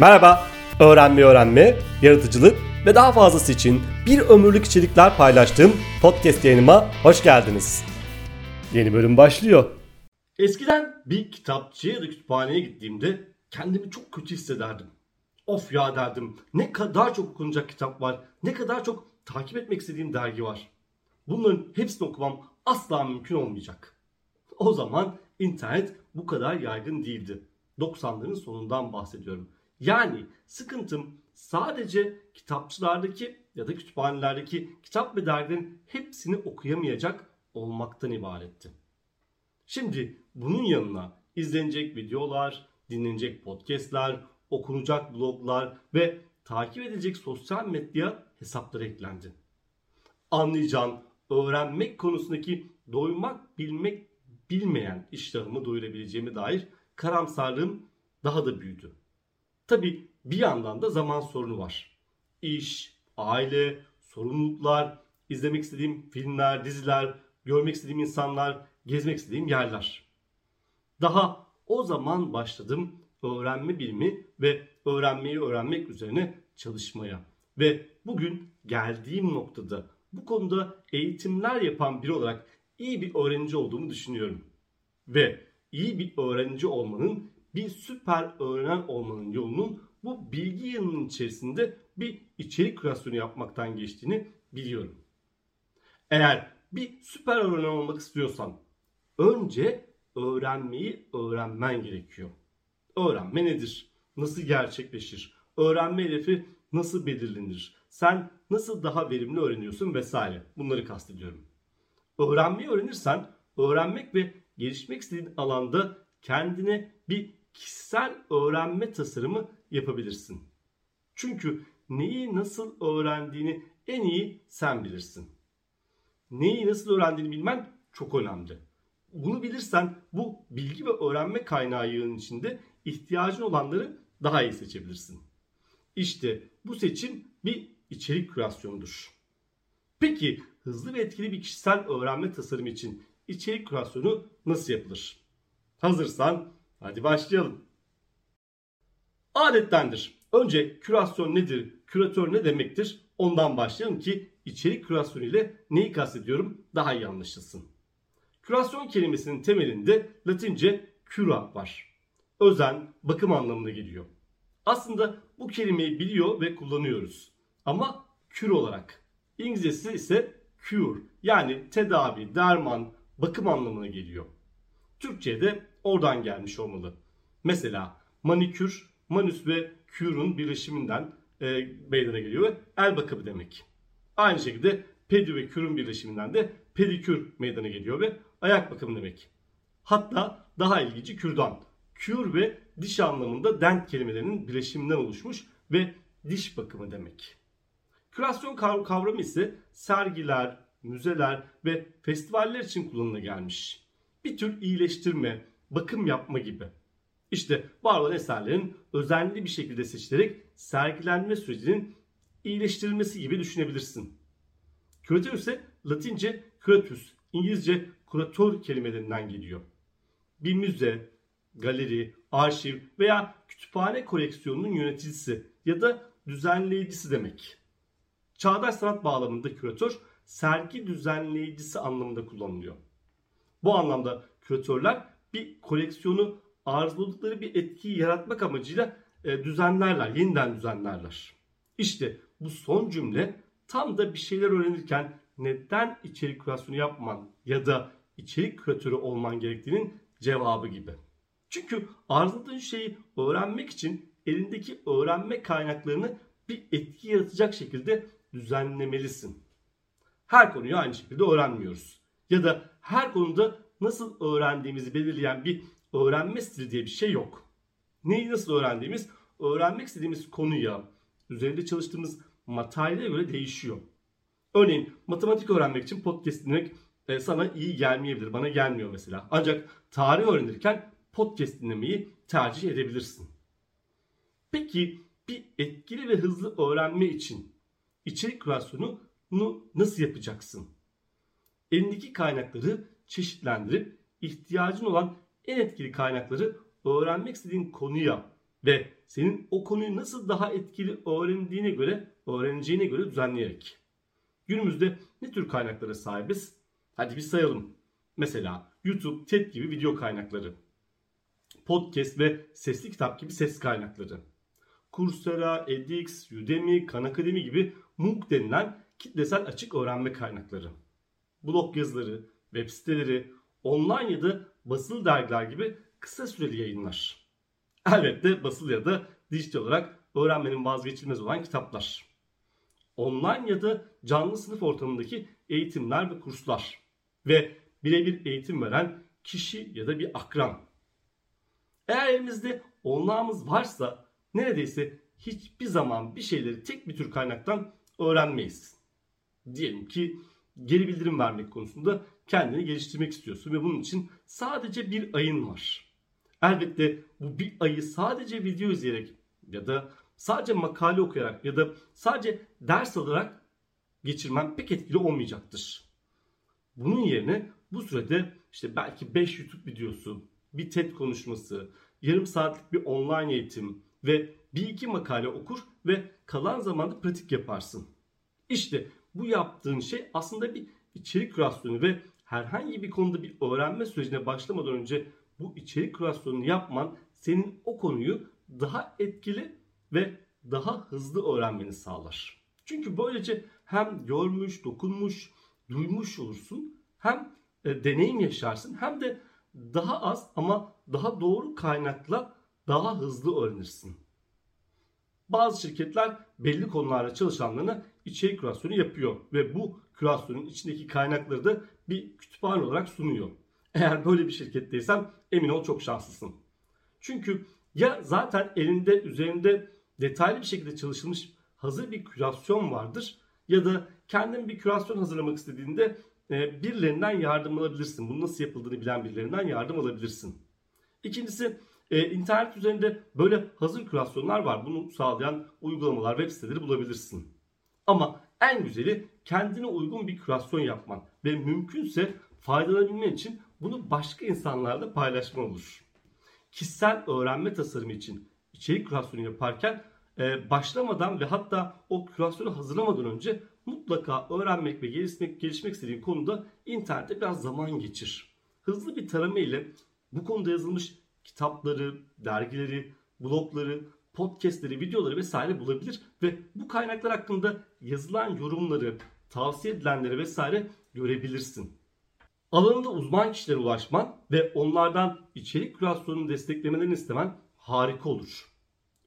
Merhaba, öğrenme öğrenme, yaratıcılık ve daha fazlası için bir ömürlük içerikler paylaştığım podcast yayınıma hoş geldiniz. Yeni bölüm başlıyor. Eskiden bir kitapçıya ya da kütüphaneye gittiğimde kendimi çok kötü hissederdim. Of ya derdim ne kadar çok okunacak kitap var, ne kadar çok takip etmek istediğim dergi var. Bunların hepsini okumam asla mümkün olmayacak. O zaman internet bu kadar yaygın değildi. 90'ların sonundan bahsediyorum. Yani sıkıntım sadece kitapçılardaki ya da kütüphanelerdeki kitap ve dergilerin hepsini okuyamayacak olmaktan ibaretti. Şimdi bunun yanına izlenecek videolar, dinlenecek podcastler, okunacak bloglar ve takip edilecek sosyal medya hesapları eklendi. Anlayacağın, öğrenmek konusundaki doymak, bilmek, bilmeyen iştahımı doyurabileceğime dair karamsarlığım daha da büyüdü. Tabi bir yandan da zaman sorunu var. İş, aile, sorumluluklar, izlemek istediğim filmler, diziler, görmek istediğim insanlar, gezmek istediğim yerler. Daha o zaman başladım öğrenme bilimi ve öğrenmeyi öğrenmek üzerine çalışmaya. Ve bugün geldiğim noktada bu konuda eğitimler yapan biri olarak iyi bir öğrenci olduğumu düşünüyorum. Ve iyi bir öğrenci olmanın bir süper öğrenen olmanın yolunun bu bilgi yığınının içerisinde bir içerik kreasyonu yapmaktan geçtiğini biliyorum. Eğer bir süper öğrenen olmak istiyorsan önce öğrenmeyi öğrenmen gerekiyor. Öğrenme nedir? Nasıl gerçekleşir? Öğrenme hedefi nasıl belirlenir? Sen nasıl daha verimli öğreniyorsun vesaire. Bunları kastediyorum. Öğrenmeyi öğrenirsen öğrenmek ve gelişmek istediğin alanda kendine bir kişisel öğrenme tasarımı yapabilirsin. Çünkü neyi nasıl öğrendiğini en iyi sen bilirsin. Neyi nasıl öğrendiğini bilmen çok önemli. Bunu bilirsen bu bilgi ve öğrenme kaynağı yığının içinde ihtiyacın olanları daha iyi seçebilirsin. İşte bu seçim bir içerik kreasyonudur. Peki hızlı ve etkili bir kişisel öğrenme tasarımı için içerik kreasyonu nasıl yapılır? Hazırsan hadi başlayalım. Adettendir. Önce kürasyon nedir, küratör ne demektir ondan başlayalım ki içerik kürasyonu ile neyi kastediyorum daha iyi anlaşılsın. Kürasyon kelimesinin temelinde Latince cura var. Özen, bakım anlamına geliyor. Aslında bu kelimeyi biliyor ve kullanıyoruz. Ama kür olarak. İngilizcesi ise cure yani tedavi, derman, bakım anlamına geliyor. Türkçe'de oradan gelmiş olmalı. Mesela manikür, manüs ve kürün birleşiminden e, meydana geliyor ve el bakımı demek. Aynı şekilde pedü ve kürün birleşiminden de pedikür meydana geliyor ve ayak bakımı demek. Hatta daha ilginci kürdan. Kür ve diş anlamında dent kelimelerinin birleşiminden oluşmuş ve diş bakımı demek. Kürasyon kavramı ise sergiler, müzeler ve festivaller için kullanıla gelmiş. Bir tür iyileştirme, bakım yapma gibi. İşte var olan eserlerin özenli bir şekilde seçilerek sergilenme sürecinin iyileştirilmesi gibi düşünebilirsin. Küratör ise Latince curatus, İngilizce kuratör kelimelerinden geliyor. Bir müze, galeri, arşiv veya kütüphane koleksiyonunun yöneticisi ya da düzenleyicisi demek. Çağdaş sanat bağlamında küratör sergi düzenleyicisi anlamında kullanılıyor. Bu anlamda küratörler bir koleksiyonu arzuladıkları bir etkiyi yaratmak amacıyla e, düzenlerler, yeniden düzenlerler. İşte bu son cümle tam da bir şeyler öğrenirken neden içerik kürasyonu yapman ya da içerik küratörü olman gerektiğinin cevabı gibi. Çünkü arzuladığın şeyi öğrenmek için elindeki öğrenme kaynaklarını bir etki yaratacak şekilde düzenlemelisin. Her konuyu aynı şekilde öğrenmiyoruz. Ya da her konuda nasıl öğrendiğimizi belirleyen bir öğrenme stili diye bir şey yok. Neyi nasıl öğrendiğimiz, öğrenmek istediğimiz konuya, üzerinde çalıştığımız materyale göre değişiyor. Örneğin matematik öğrenmek için podcast dinlemek e, sana iyi gelmeyebilir. Bana gelmiyor mesela. Ancak tarih öğrenirken podcast dinlemeyi tercih edebilirsin. Peki bir etkili ve hızlı öğrenme için içerik kreasyonunu nasıl yapacaksın? Elindeki kaynakları çeşitlendirip ihtiyacın olan en etkili kaynakları öğrenmek istediğin konuya ve senin o konuyu nasıl daha etkili öğrendiğine göre, öğreneceğine göre düzenleyerek. Günümüzde ne tür kaynaklara sahibiz? Hadi bir sayalım. Mesela YouTube, TED gibi video kaynakları. Podcast ve sesli kitap gibi ses kaynakları. Coursera, edX, Udemy, Khan Academy gibi MOOC denilen kitlesel açık öğrenme kaynakları. Blog yazıları, web siteleri, online ya da basılı dergiler gibi kısa süreli yayınlar. Elbette basılı ya da dijital olarak öğrenmenin vazgeçilmez olan kitaplar. Online ya da canlı sınıf ortamındaki eğitimler ve kurslar ve birebir eğitim veren kişi ya da bir akran. Eğer elimizde onlağımız varsa neredeyse hiçbir zaman bir şeyleri tek bir tür kaynaktan öğrenmeyiz. Diyelim ki geri bildirim vermek konusunda kendini geliştirmek istiyorsun ve bunun için sadece bir ayın var. Elbette bu bir ayı sadece video izleyerek ya da sadece makale okuyarak ya da sadece ders alarak geçirmen pek etkili olmayacaktır. Bunun yerine bu sürede işte belki 5 YouTube videosu, bir TED konuşması, yarım saatlik bir online eğitim ve bir iki makale okur ve kalan zamanda pratik yaparsın. İşte bu yaptığın şey aslında bir içerik kürasyonu ve herhangi bir konuda bir öğrenme sürecine başlamadan önce bu içerik kürasyonunu yapman senin o konuyu daha etkili ve daha hızlı öğrenmeni sağlar. Çünkü böylece hem görmüş, dokunmuş, duymuş olursun hem e, deneyim yaşarsın hem de daha az ama daha doğru kaynakla daha hızlı öğrenirsin. Bazı şirketler belli konularda çalışanlarına içerik kürasyonu yapıyor ve bu kürasyonun içindeki kaynakları da bir kütüphane olarak sunuyor. Eğer böyle bir şirketteysen emin ol çok şanslısın. Çünkü ya zaten elinde üzerinde detaylı bir şekilde çalışılmış hazır bir kürasyon vardır ya da kendin bir kürasyon hazırlamak istediğinde e, birilerinden yardım alabilirsin. Bunun nasıl yapıldığını bilen birilerinden yardım alabilirsin. İkincisi e, internet üzerinde böyle hazır kürasyonlar var. Bunu sağlayan uygulamalar, web siteleri bulabilirsin. Ama en güzeli kendine uygun bir kürasyon yapman ve mümkünse faydalanabilmen için bunu başka insanlarla paylaşman olur. Kişisel öğrenme tasarımı için içerik kürasyonu yaparken e, başlamadan ve hatta o kürasyonu hazırlamadan önce mutlaka öğrenmek ve gelişmek, gelişmek istediğin konuda internette biraz zaman geçir. Hızlı bir tarama ile bu konuda yazılmış kitapları, dergileri, blogları, podcastleri, videoları vesaire bulabilir ve bu kaynaklar hakkında yazılan yorumları, tavsiye edilenleri vesaire görebilirsin. Alanında uzman kişilere ulaşman ve onlardan içerik kürasyonunu desteklemelerini istemen harika olur.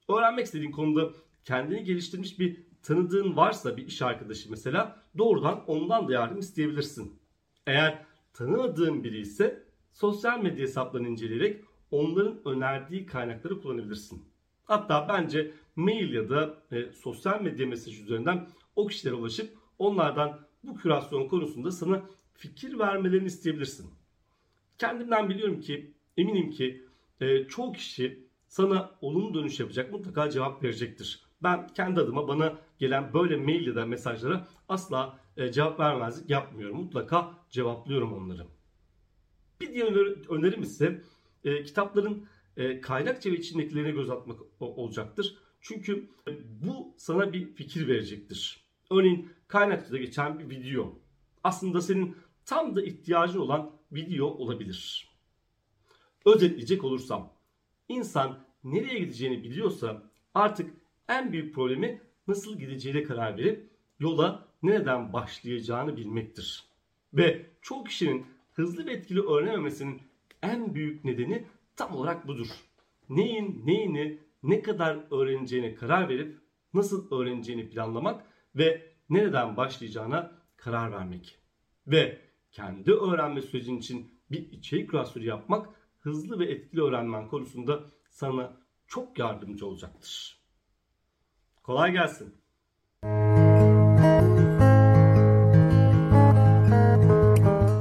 Öğrenmek istediğin konuda kendini geliştirmiş bir tanıdığın varsa bir iş arkadaşı mesela doğrudan ondan da yardım isteyebilirsin. Eğer tanımadığın biri ise sosyal medya hesaplarını inceleyerek onların önerdiği kaynakları kullanabilirsin. Hatta bence mail ya da e, sosyal medya mesaj üzerinden o kişilere ulaşıp onlardan bu kürasyon konusunda sana fikir vermelerini isteyebilirsin. Kendimden biliyorum ki eminim ki e, çoğu kişi sana olumlu dönüş yapacak mutlaka cevap verecektir. Ben kendi adıma bana gelen böyle mail ya da mesajlara asla e, cevap vermezlik yapmıyorum. Mutlaka cevaplıyorum onları. Bir diğer önerim ise e, kitapların e, kaynakça ve içindekilerine göz atmak olacaktır. Çünkü e, bu sana bir fikir verecektir. Örneğin kaynakçada geçen bir video aslında senin tam da ihtiyacın olan video olabilir. Özetleyecek olursam, insan nereye gideceğini biliyorsa artık en büyük problemi nasıl gideceğine karar verip yola nereden başlayacağını bilmektir. Ve çoğu kişinin hızlı ve etkili öğrenememesinin en büyük nedeni tam olarak budur. Neyin neyini ne kadar öğreneceğine karar verip nasıl öğreneceğini planlamak ve nereden başlayacağına karar vermek. Ve kendi öğrenme sürecin için bir içerik kürasyonu yapmak hızlı ve etkili öğrenmen konusunda sana çok yardımcı olacaktır. Kolay gelsin.